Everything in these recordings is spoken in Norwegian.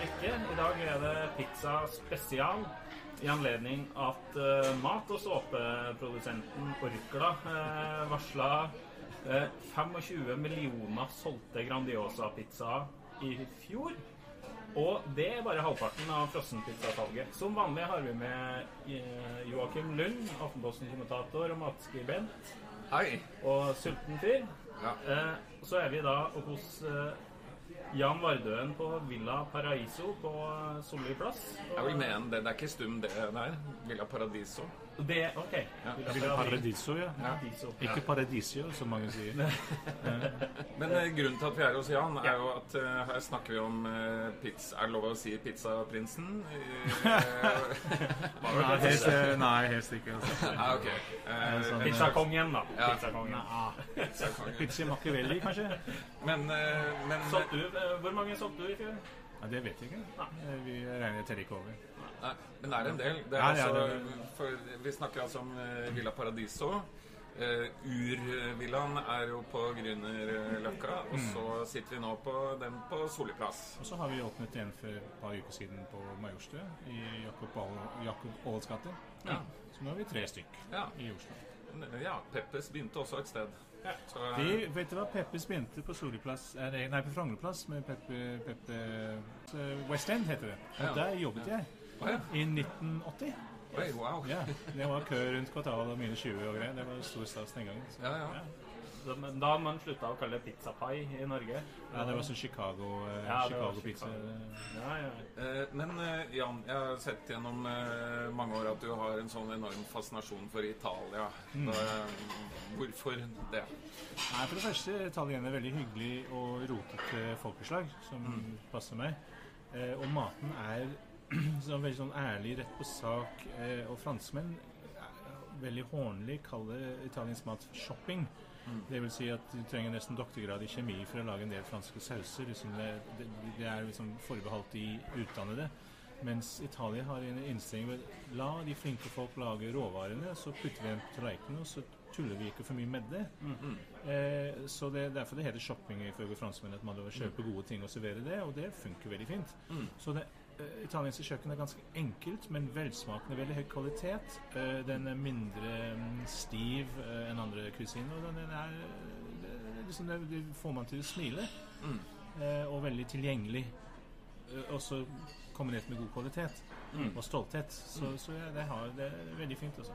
drikke. I dag er det pizza spesial i anledning at uh, mat- og såpeprodusenten Orkla uh, varsla 25 millioner solgte Grandiosa-pizzaer i fjor. Og det er bare halvparten av frossenpizzasalget. Som vanlig har vi med eh, Joakim Lund, Aftenposten-kommentator og matskribent, Hei. og sulten fyr. Ja. Eh, så er vi da hos Jan Vardøen på Villa Paraiso på eh, Solli plass. Jeg vil mene det. Det er ikke stum, det der. Villa Paradiso. Det, ok. Ja. Paradiso, ja. ja. Ikke Paradisio, som mange sier. Men eh, grunnen til at vi er hos Jan, er jo at uh, her snakker vi om uh, pizza Er det lov å si Pizzaprinsen? Eh, Nei, helst, eh, nei, helst ikke. Altså. Ah, okay. uh, sånn- Pizzakongen, da. Ja. Pizzakongen. Pizza Pizza Machiavelli, kanskje? Men, eh, men du, eh, hvor mange solgte du i fjor? Ja, det vet jeg ikke. Eh, Vi regner teller ikke over. Nei, men det er en del. Det er Ja, ja, altså, for vi snakker altså om eh, Villa Paradiso. Uh, Urvillaen er jo på Grünerløkka, og Mm. så sitter vi nå på den på Solli plass. Og så har vi åpnet en for et par uker siden på Majorstua, i Jakob Jakob Aals gate. Ja. Så nå har vi tre stykk Ja. i Oslo. ja, Peppes begynte også et sted. Så, uh, Vi, vet du hva Peppes begynte på Soliplass eh, Nei, nei, på Frognerplass med Peppe, Peppe eh, West End heter det. Og Ja. der jobbet jeg Ja. i 1980. Oi, wow. Ja, Det var kø rundt kvartalet og mine 20 og greier. Det var stor stas den gangen. Så. Ja, ja. Da, da har man slutta å kalle det pizza pie i Norge. Ja, det var sånn Chicago, eh, Ja, det Chicago-pizza. Ja, ja. Eh, Men eh, Jan, jeg har sett gjennom mange år at du har en sånn enorm fascinasjon for Italia. Mm. Da, hvorfor det? Nei, For det første, italienere er veldig hyggelig og rotete folkeslag, som passer meg. Eh, og maten er sånn veldig sånn ærlig, rett på sak. Eh, og franskmenn er veldig hånlig kaller italiensk mat shopping. Det vil si at du trenger nesten doktorgrad i kjemi for å lage en del franske sauser. Liksom det, det, det er liksom forbeholdt de utdannede. Mens Italia har en innstilling ved la de flinke folk lage råvarene, så putter vi dem på tallerkenen, og så tuller vi ikke for mye med det. Eh, så det er derfor det heter shopping ifølge franskmenn, at man kjøper kjøpe gode ting og servere det, og det funker veldig fint. Så det eh, italienske kjøkken er ganske enkelt, men velsmakende, veldig høy kvalitet. Eh, den er mindre mm, stiv eh, enn andre kusiner, og den er liksom, det, får man til å smile. Mm. og veldig tilgjengelig. Også kombinert med god kvalitet og stolthet. Så, så ja, det, har, det er veldig fint. Også.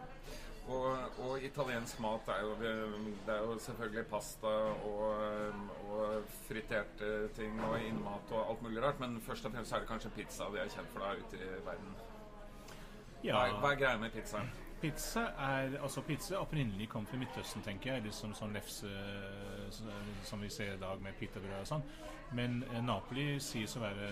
Og, og italiensk mat er jo, det er jo selvfølgelig pasta og, og friterte ting og innmat og alt mulig rart, men først og fremst er det kanskje pizza de er kjent for da ute i verden. Ja. Hva, er- hva er greia med pizza? Pizza er altså pizza opprinnelig kom fra Midtøsten, tenker jeg. Liksom sånn lefse som vi ser i dag med pitabrød og sånn. Men eh, Napoli sies å være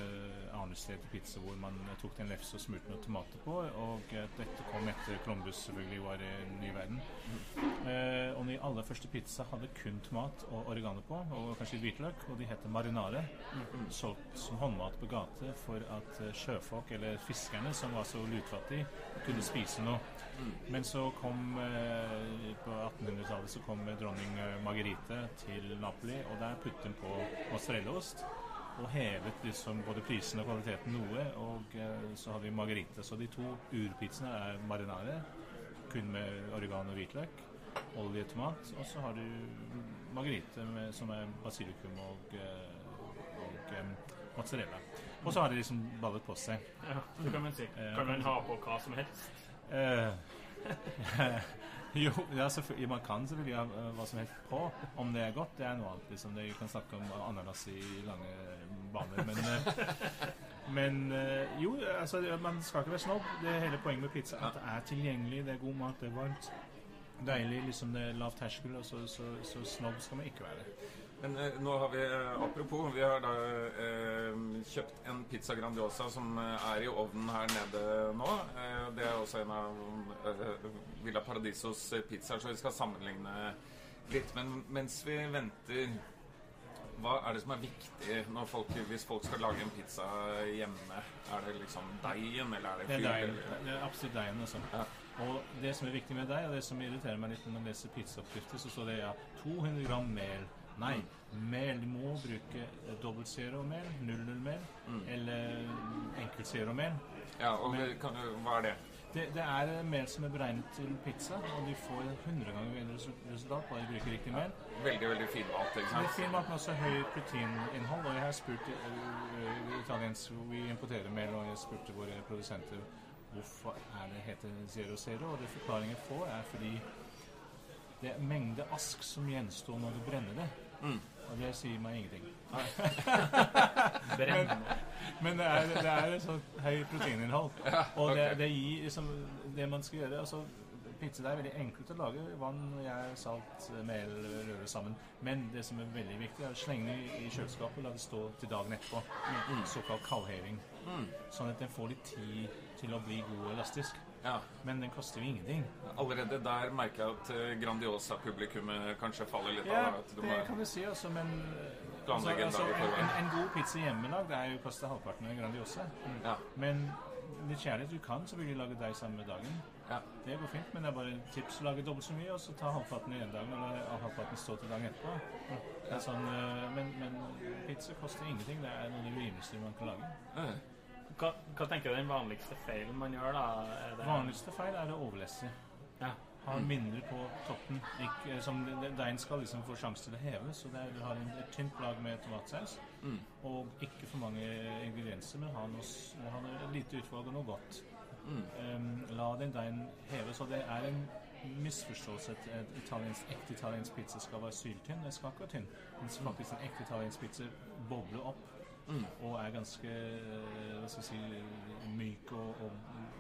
arnested til pizza hvor man eh, tok en lefse og smurte noen tomater på. Og eh, dette kom etter Columbus selvfølgelig var i den nye verden. Eh, og de aller første pizza hadde kun tomat og oregano på, og kanskje hvitløk. Og de heter marinare. Solgt som håndmat på gate for at sjøfolk, eller fiskerne som var så lutfattige, kunne spise noe. Men så kom eh, på 1800-tallet så kom dronning eh, til Napoli, og der puttet hun på mozzarellaost. Og hevet liksom både prisen og kvaliteten noe. Og eh, så har vi margarita. Så de to urpizzene er marinare, kun med oregano og hvitløk. Olje, og tomat. Og så har du margarita med, som er basilikum og, eh, og eh, mozzarella. Og så har de liksom ballet på seg. ja, det kan man si. Kan man ha på hva som helst? Eh, jo, ja. Man kan selvfølgelig ha eh, hva som helst på. Om det er godt, det er noe annet. Liksom. Det, vi kan snakke om ananas i lange baner. Men, eh, men eh, jo, altså, man skal ikke være snobb. Det hele poenget med pizza. er At det er tilgjengelig, det er god mat, det er varmt. Deilig, liksom det er lav terskel, og så, så, så snobb skal man ikke være. Men eh, nå har vi, eh, apropos, vi har da eh, kjøpt en pizza Grandiosa som eh, er i ovnen her nede nå. Eh, det er også en av eh, Villa Paradisos pizzaer, så vi skal sammenligne litt. Men mens vi venter hva er det som er viktig når folk, hvis folk skal lage en pizza hjemme? Er det liksom deigen, eller er det Det er deigen. Det er absolutt deigen. Altså. Ja. Og det som er viktig med deig, og det som irriterer meg litt når man leser pizzaoppskrifter, så står det ja, 200 gram mel. Nei, mel. Må bruke eh, dobbelt zero-mel, 00-mel, eller enkelt zero-mel. Ja, og Men- kan du, hva er det? Det, det er mel som er beregnet til pizza, og de får 100 ganger bedre resu- resultat bare de bruker riktig mel. Veldig, veldig fin mat, ikke sant? Det er fin mat med også høy proteininnhold, og jeg har spurt uh, hvor Vi importerer mel, og jeg spurte våre produsenter hvorfor er det heter zero zero, og det forklaringen får, er fordi det er mengde ask som gjenstår når du brenner det. Mm. Og det sier meg ingenting. men, Men det er, det er et sånt høy proteininnhold. Og det, det gir liksom det man skal gjøre altså, Pizza er veldig enkelt å lage. Vann, jeg, salt, mel, røre sammen. Men det som er veldig viktig, er å slenge det i- i kjøleskapet og la det stå til dagen etterpå. Såkalt kaldheving. Sånn at den får litt tid til å bli god og elastisk. Ja. Men den koster jo ingenting. Allerede der merker jeg at eh, Grandiosa-publikummet kanskje faller litt Ja, av. At du det kan du si også, men altså, altså, en en, god pizza hjemmelagd er jo koster halvparten av en Grandiosa. ja, Men litt kjærlighet, du kan selvfølgelig lage deg samme dagen. ja. Det går fint, men det er bare tips å lage dobbelt så mye, og så ta halvparten i en dag, eller halvparten stå til dagen etterpå. Er sånn, øh, men, men pizza koster ingenting. Det er noe av det rimeligste man kan lage. Eh, Hva, hva tenker du er den vanligste feilen man gjør, da? Er det Vanligste feil er å overlesse. Ja. Ha mindre på toppen. Ikke, som det- det- Deigen skal liksom få sjanse til å heve, så det er, du har en, et tynt lag med tomatsaus. Mm. Og ikke for mange ingredienser, men ha noe, ha noe lite utvalg og noe godt. Mm. Um, la den deigen heve. Så det er en misforståelse at et italiensk, ekte italiensk pizza skal være syltynn. Det skal ikke være tynn. Mens faktisk en ekte italiensk pizza boble opp Mm. og er ganske eh, hva skal si, myk og, og,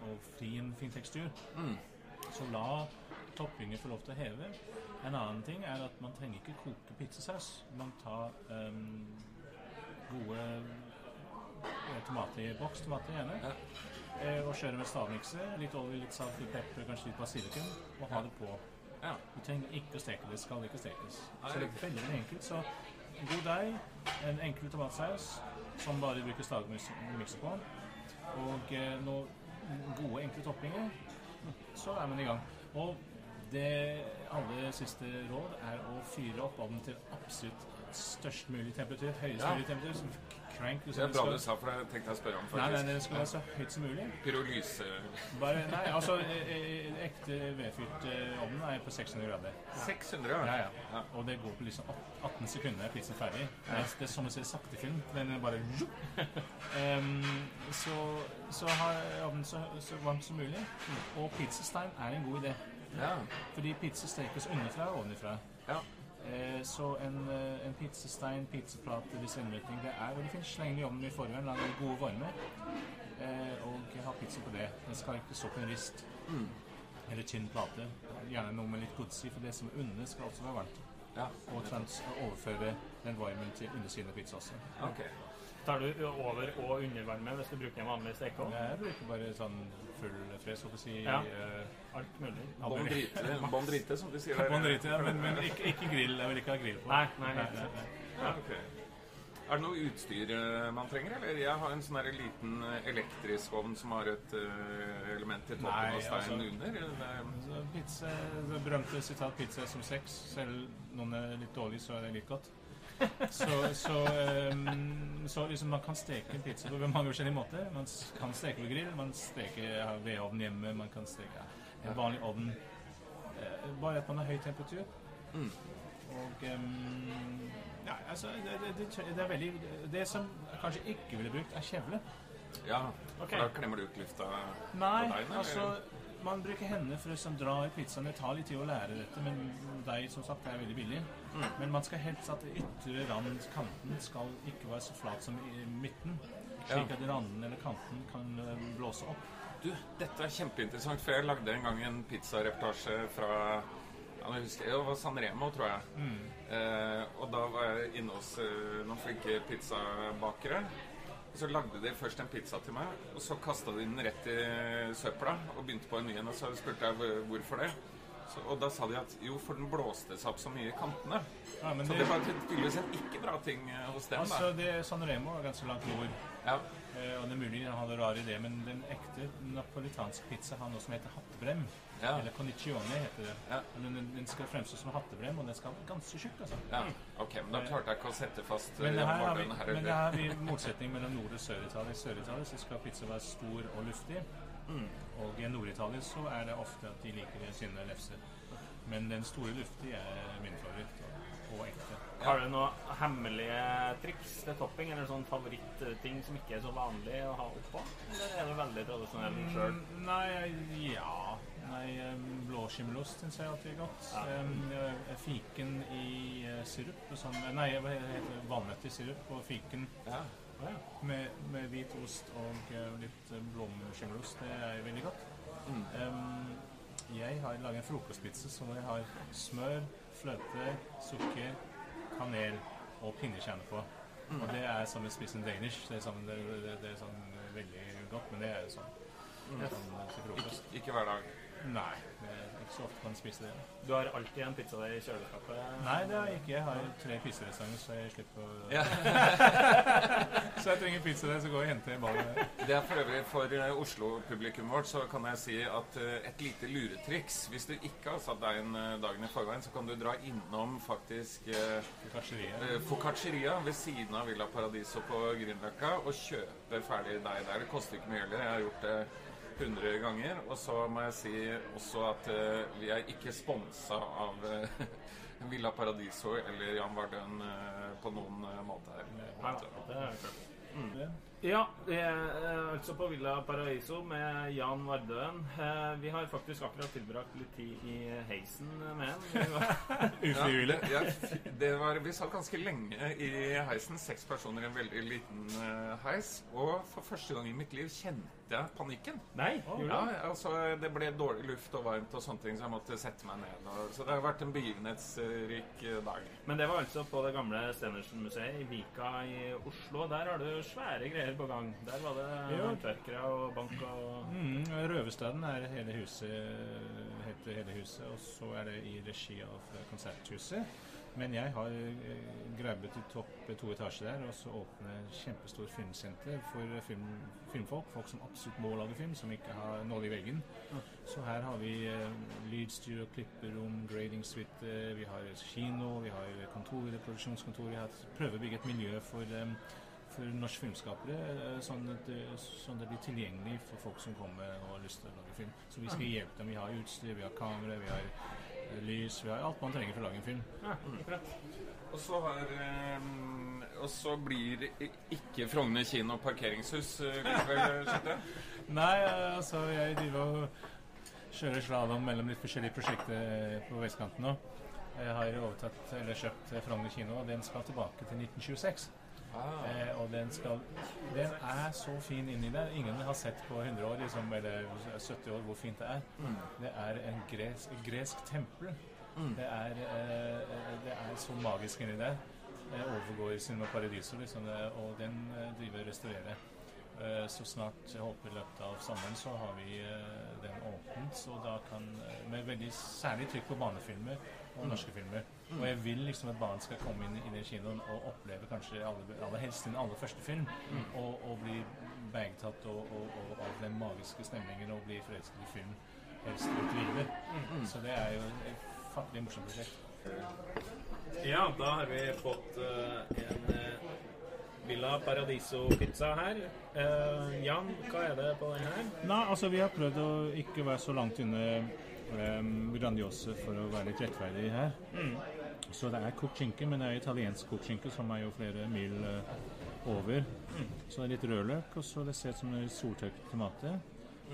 og fin, fin tekstur. Mm. Så la toppinger få lov til å heve. En annen ting er at man trenger ikke koke pizzasaus. Man tar um, gode eh, tomater i boks, tomater gjerne, Ja. eh, og kjører med stavmikser. Litt olje, litt salt, litt pepper, kanskje litt basilikum, og ha det på. Ja. Du trenger ikke å steke det. skal ikke stekes. Så det er veldig enkelt. Så god deig, en enkel tomatsaus som bare bruker stavmikser på, og eh, noen gode, enkle toppinger, så er man i gang. Og det aller siste råd er å fyre opp ovnen til absolutt størst mulig temperatur. Høyest Ja. mulig temperatur. som Crank. Det er bra du sa, for det tenkte jeg å spørre om, Faktisk. Nei, nei, den det skal være så høyt som mulig. Pyrolyse Bare, nei, altså eh, eh, Ekte vedfyrt eh, ovn er på 600 grader. 600, Ja, ja. Ja. Og det går på liksom 18 sekunder er pizzaen ferdig. Det er, det er som å se saktefilm. Er bare um, Så, så har ovnen så, så varmt som mulig. Og pizzastein er en god idé. Ja. Fordi pizza stekes underfra og ovenfra. ja. Eh, så en, eh, en pizzestein, pizzaplate, disse innretning, det er veldig fint. Sleng det i ovnen i forveien, la det gode varme. Eh, og ha pizza på det. Den skal ikke stå på en rist. Mm. Eller tynn plate. Gjerne noe med litt godsi, for det som er under skal også være varmt. ja. Og trans overføre den varmen til undersiden av pizza også. Okay. Tar du over- og undervarme hvis du bruker en vanlig stekeovn? Jeg bruker bare sånn full fres, holdt jeg på å si. Ja. eh, Alt mulig? Bånn drite, bon drite, som de sier der. Bon drite, ja, men, men ikke, ikke grill. Jeg vil ikke ha grill på. Nei, nei, nei. Ja, okay. Er det noe utstyr eh, man trenger, eller? Jeg har en sånn her liten eh, elektrisk ovn som har et uh, element i toppen Nei, og stein altså- under. Det, er pizza, det berømte sitat 'pizza som sex'. Selv noen er litt dårlig, så er det litt godt. Så, så, um, så liksom man kan steke pizza på mange forskjellige måter. Man kan steke på grill, man steker vedovn hjemme, man kan steke en vanlig ovn. Eh, bare at man har høy temperatur. Mm. Og um, ja, altså det, det, det, er veldig Det som jeg kanskje ikke ville brukt, er kjevle. ja, okay. for da klemmer du ut lufta Nei, på deigen, Nei, altså man bruker hendene for å liksom, dra i pizzaen. Det tar litt tid å lære dette, men deig som sagt er veldig billig. Mm. Men man skal helst at ytre rand, kanten, skal ikke være så flat som i midten. Slik Ja. at randen eller kanten kan eh, blåse opp. Du, dette er kjempeinteressant, for jeg lagde en gang en pizzareportasje fra Ja, nå husker, det var San Remo, tror jeg. Eh, og da var jeg inne hos eh, noen flinke pizzabakere. Og så lagde de først en pizza til meg, og så kasta de den rett i søpla og begynte på en ny en. Og så spurte jeg hvorfor det. Så, og da sa de at jo, for den blåste seg opp så mye i kantene. Ja, Så det, det var tydeligvis en ikke bra ting eh, hos dem. altså, det det San Remo er ganske langt nord. Ja. Eh, og det er mulig han hadde rar idé, men den ekte napolitanske pizza har noe som heter hattebrem. Ja. Eller konnichione heter det. Ja. Men den, den skal fremstå som hattebrem, og den skal være ganske tjukk. altså. ja. Ok, men da klarte jeg ikke å sette fast eh, Men Jan her har vi, her. men det her har vi motsetning mellom Nord- og Sør-Italia. I Sør-Italia så skal pizza være stor og luftig. Mm. Og i Nord-Italia så er det ofte at de liker tynne lefser. Men den store luftige er min favoritt, og, og ekte. Har du noen hemmelige triks til topping, eller sånn favorittting som ikke er så vanlig å ha oppå? Eller er du veldig tradisjonell sjøl? Mm, Nei, ja Nei, em, blå skimmelost syns jeg alltid er godt. Ja. Eh, fiken i eh, sirup. og Sånn, nei, hva heter det? Valnøtt i sirup og fiken Ja. med, med hvit ost og eh, litt eh, blåskimmelost. Det er veldig godt. Mm. Um, jeg har laget en frokostpizza som jeg har smør, fløte, sukker, kanel og pinnekjerne på. Mm. Og det er som å spise en danish. Det er, sånn, det, det, det er sånn veldig godt, men det er sånn, Mm. sånn. Ikke, ikke hver dag. Nei, det er ikke så ofte man spiser det. Du har alltid en pizza der i kjøleskapet? Nei, det har jeg ikke. Jeg har tre pizzarestauranter, så jeg slipper å Ja. Så jeg trenger pizza der, så går jeg og henter ballen der. Det er for øvrig for eh, Oslo-publikum vårt så kan jeg si at eh, et lite luretriks Hvis du ikke har satt deg inn eh, dagen i forveien, så kan du dra innom faktisk eh, ved siden av Villa Paradiso på Grünerløkka og kjøpe ferdig deig der. Det koster ikke mye heller. Jeg har gjort det 100 ganger. Og så må jeg si også at uh, vi er ikke sponsa av uh, Villa Paradiso eller Jan Vardøen eh, på noen måte her. Nei, det er klart. Det. Ja, vi er altså på Villa Paraiso med Jan Vardøen. Vi har faktisk akkurat tilbrakt litt tid i heisen med ham. Vi Ufrivillig. Ja, ja, vi satt ganske lenge i heisen. Seks personer i en veldig liten heis. Og for første gang i mitt liv kjente jeg panikken. Nei, oh, Ja, altså Det ble dårlig luft og varmt og sånne ting, så jeg måtte sette meg ned. Og, så det har vært en begivenhetsrik eh, dag. Men det var altså på det gamle Stenersen-museet i Vika i Oslo. Der har du svære greier på gang. Der var det Ja. håndverkere og bank og Mm, Røverstaden er hele huset, heter hele huset, og så er det i regi av Konserthuset. Men jeg har eh, grabbet i topp to etasjer der, og så åpne kjempestort filmsenter for film, filmfolk. Folk som absolutt må lage film, som ikke har nåle i veggen. Så her har vi lydstyr og klipperom, grading suite, vi har kino, vi har kontor, produksjonskontor. Vi har prøver å bygge et miljø for um, for norske filmskapere, eh, sånn at, det- sånn at det blir tilgjengelig for folk som kommer og har lyst til å lage film. Så vi skal hjelpe dem. Vi har utstyr, vi har kamera, vi har eh, lys, vi har alt man trenger for å lage en film. Ja, mm. Og så har eh, Og så blir ikke Frogner kino parkeringshus jeg? Nei, eh, altså jeg driver og kjører slalåm mellom litt forskjellige prosjekter eh, på vestkanten nå. Jeg har overtatt, eller kjøpt eh, Frogner kino, og den skal tilbake til 1926. Ah. Eh, og den skal Den er så fin inni der. Ingen har sett på 100 år, liksom, eller 70 år, hvor fint det er. Mm. Det er en gresk, gresk tempel. Mm. Det, er, eh, det er så magisk inni der. Det overgår Cinema Paradiso, liksom, og den eh, driver og restaurerer. Eh, Så snart jeg håper i løpet av sommeren så har vi eh, den åpen. Så da kan, eh, med veldig særlig trykk på barnefilmer og norske filmer. Og jeg vil liksom at barn skal komme inn i den kinoen og oppleve kanskje aller, aller helst sin aller første film. Og, og bli bagtatt og, og, og, av den magiske stemningen og bli forelsket i film helst ut livet. Så det er jo et fattelig morsomt prosjekt. Ja, da har vi fått uh, en eh, Villa Paradiso-pizza her. Eh, Jan, hva er det på den her? Nei, altså vi har prøvd å ikke være så langt unna eh, Grandiose for å være litt rettferdig her. Så det er kokt skinke, men det er italiensk kokt skinke som er jo flere mil eh, over. Så det er litt rødløk, og så det ser ut som en soltørket tomater.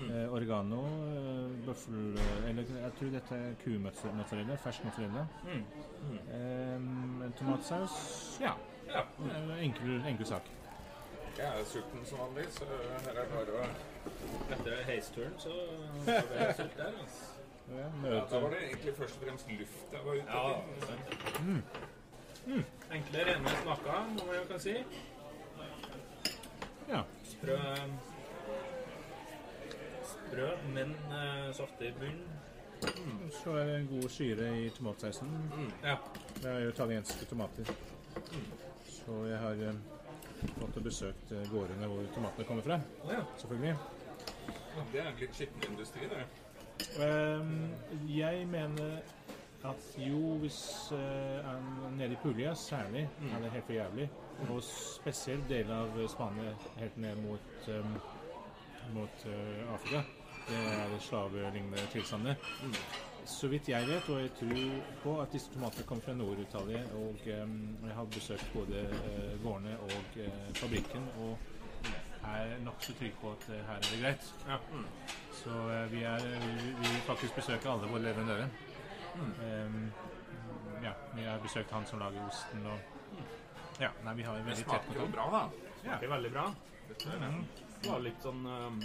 Eh, oregano, eh, bøffel... eh, Eller jeg tror dette er kumøtterelle. fersk mozzarella. Eh, tomatsaus Ja. Ja. eh, Enkel, enkel sak. Jeg er sulten som vanlig, så her er det bare å Etter heisturen så får vi sult der. Altså. Ja, Ja, da var det egentlig først og fremst luft jeg var ute Ja, etter. Ja, mm. Mm. Enkle, rene smaker, må man jo kan si. Ja. Sprø Sprø, men uh, saftig i Mm. Så er det en god syre i tomatsausen. Ja. Det er jo italienske tomater. Så jeg har eh, fått og besøkt eh, gårdene hvor tomatene kommer fra. Ja. Selvfølgelig. Ja, Det er litt skitten industri, det. Um, jeg mener at jo, hvis uh, nede i Puglia særlig, er det helt for jævlig. Og spesielt deler av Spania helt ned mot, um, mot uh, Afrika. Det er slavelignende tilstander. Så vidt jeg vet, og jeg tror på at disse tomatene kommer fra Nord-Italia. Og um, jeg har besøkt både uh, gårdene og uh, fabrikken, og er nokså trygg på at uh, her er det greit. Ja. Så eh, vi, er, vi, vi faktisk besøker alle våre leverandører. Ehm, ja, vi har besøkt han som lager osten og Ja, nei, vi har en Det veldig tett smaker jo bra, da. Det Smaker veldig bra. Mhm. Det var litt sånn um,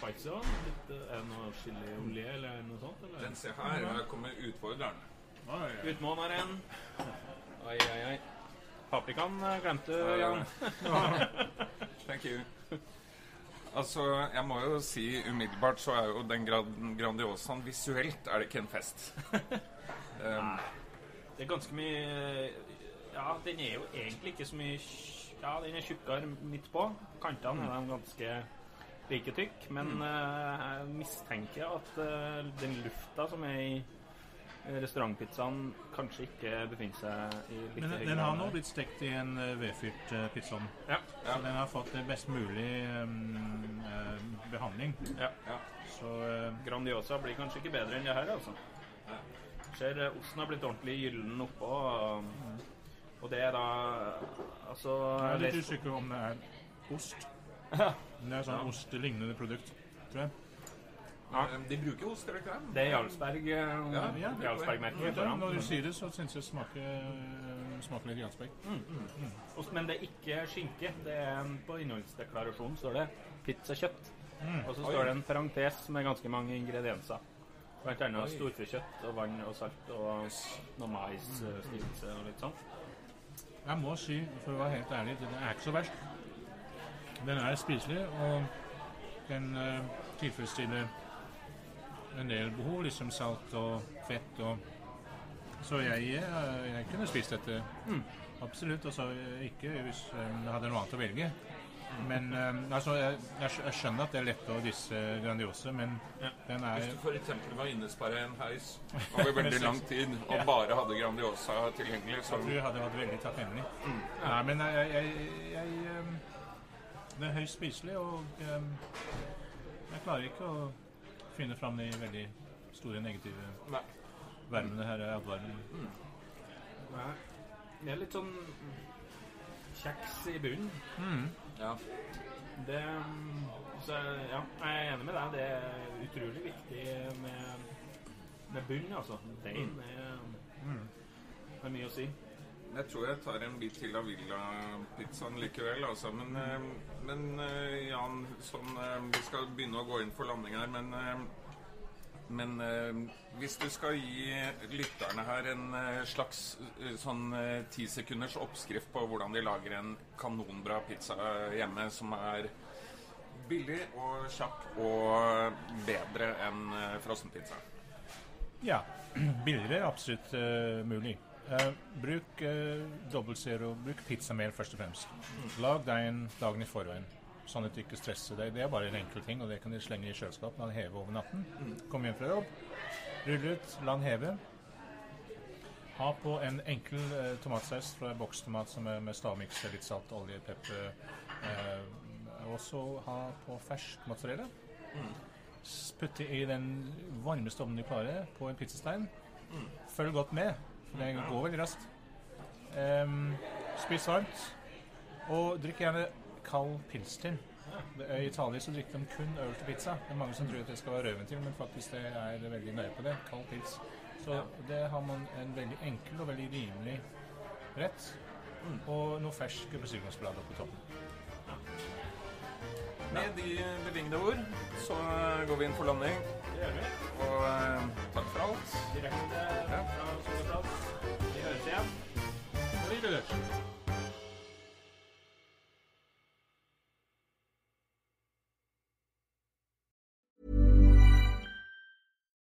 spicy òg. Er det noe chiliolje eller noe sånt? Eller? Den se her, her kommer utfordreren. Utmåneren. Oi, oi, oi. Paprikaen eh, glemte du, Jan. Thank you. Altså, jeg må jo si umiddelbart så er jo den grad Grandiosaen visuelt er det ikke en fest. um, Det er ganske mye Ja, den er jo egentlig ikke så mye Ja, den er tjukkere midt på. Kantene er de ganske like tykk. Men eh, jeg mistenker at eh, den lufta som er i restaurantpizzaen, kanskje ikke befinner seg i like Men den, den har nå blitt stekt i en eh, vedfyrt pizzaovn. Ja. Så den har fått det best mulig um, eh, behandling. ja. ja. Så Grandiosa blir kanskje ikke bedre enn det her, altså. Ser osten har blitt ordentlig gyllen oppå. Og, og det er da Altså jeg er litt usikker om det er ost. Det er sånn ostelignende produkt, tror jeg. Ja. Um, De bruker ost, gjør de ikke det? Det er Jarlsberg eh, Ja, ja. Jarlsberg-merket Ja. Når du sier det, så syns jeg det smaker, eh, smaker litt Jarlsberg. Ost, Men det er ikke skinke. Det er På innholdsdeklarasjonen står det pizzakjøtt. Og så Oi. står det en parentes med ganske mange ingredienser. Blant annet Oi. storfekjøtt og vann og salt og noe maisstivelse og litt sånn. Jeg må si, for å være helt ærlig, det er ikke så verst. Den er spiselig, og den uh, tilfredsstiller en del behov, liksom salt og fett og Så jeg, uh, jeg kunne spist dette. Absolutt. Altså ikke hvis jeg hadde noe annet å velge. Men um, altså, jeg, jeg skjønner at det er lett å disse Grandiose, men den er Hvis du f.eks. var innesperra i en heis over veldig lang tid og bare hadde Grandiosa tilgjengelig, så Jeg tror jeg hadde vært veldig takknemlig. Nei, men jeg, jeg, jeg, ehm, Det er høyst spiselig, og ehm, jeg klarer ikke å finne fram de veldig store negative Nei. verbene her. Mm. Nei. Det er litt sånn kjeks i bunnen. Ja. Det Så ja, jeg er enig med deg. Det er utrolig viktig med, med bunn, altså. Deig er, har mye å si. Jeg tror jeg tar en bit til av Villa-pizzaen likevel, altså. Men, eh, men eh, Jan, sånn, eh, vi skal begynne å gå inn for landing her, men men hvis du skal gi lytterne her en slags sånn eh, ti sekunders oppskrift på hvordan de lager en kanonbra pizza hjemme som er billig og kjapp og bedre enn frossenpizza. Ja. Billigere er absolutt uh, mulig. Eh, bruk uh, dobbelt zero. Bruk pizzamel først og fremst. Lag deigen dagen i forveien, sånn at du ikke stresser deg. Det er bare en enkel ting, og det kan du slenge i kjøleskapet. Den heve over natten. Kom hjem fra jobb, rull ut, la den heve. Ha på en enkel uh, tomatsaus fra bokstomat som er med stavmiks, litt salt, olje, pepper. Uh, og så ha på fersk mozzarella. S- Putte i den varmeste ovnen du klarer, på en pizzastein. Følg godt med, for det går veldig raskt. Um, spis varmt, og drikk gjerne kald pils til. I Italia så drikker de kun øl til pizza. Det er mange som tror at det skal være rødvin til, men faktisk det er veldig nøye på det. Kald pils. Så det har man en veldig enkel og veldig rimelig rett. Og noe fersk oppe på toppen. Med de bevingede ord så går vi inn for landing. Det gjør vi. Og eh, takk direkte fra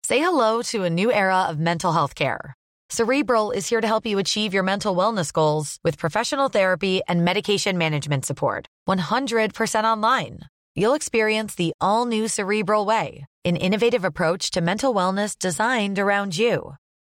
Say hello to a new era of mental health care. Cerebral is here to help you achieve your mental wellness goals with professional therapy and medication management support. 100% online. You'll experience the all new Cerebral Way, an innovative approach to mental wellness designed around you.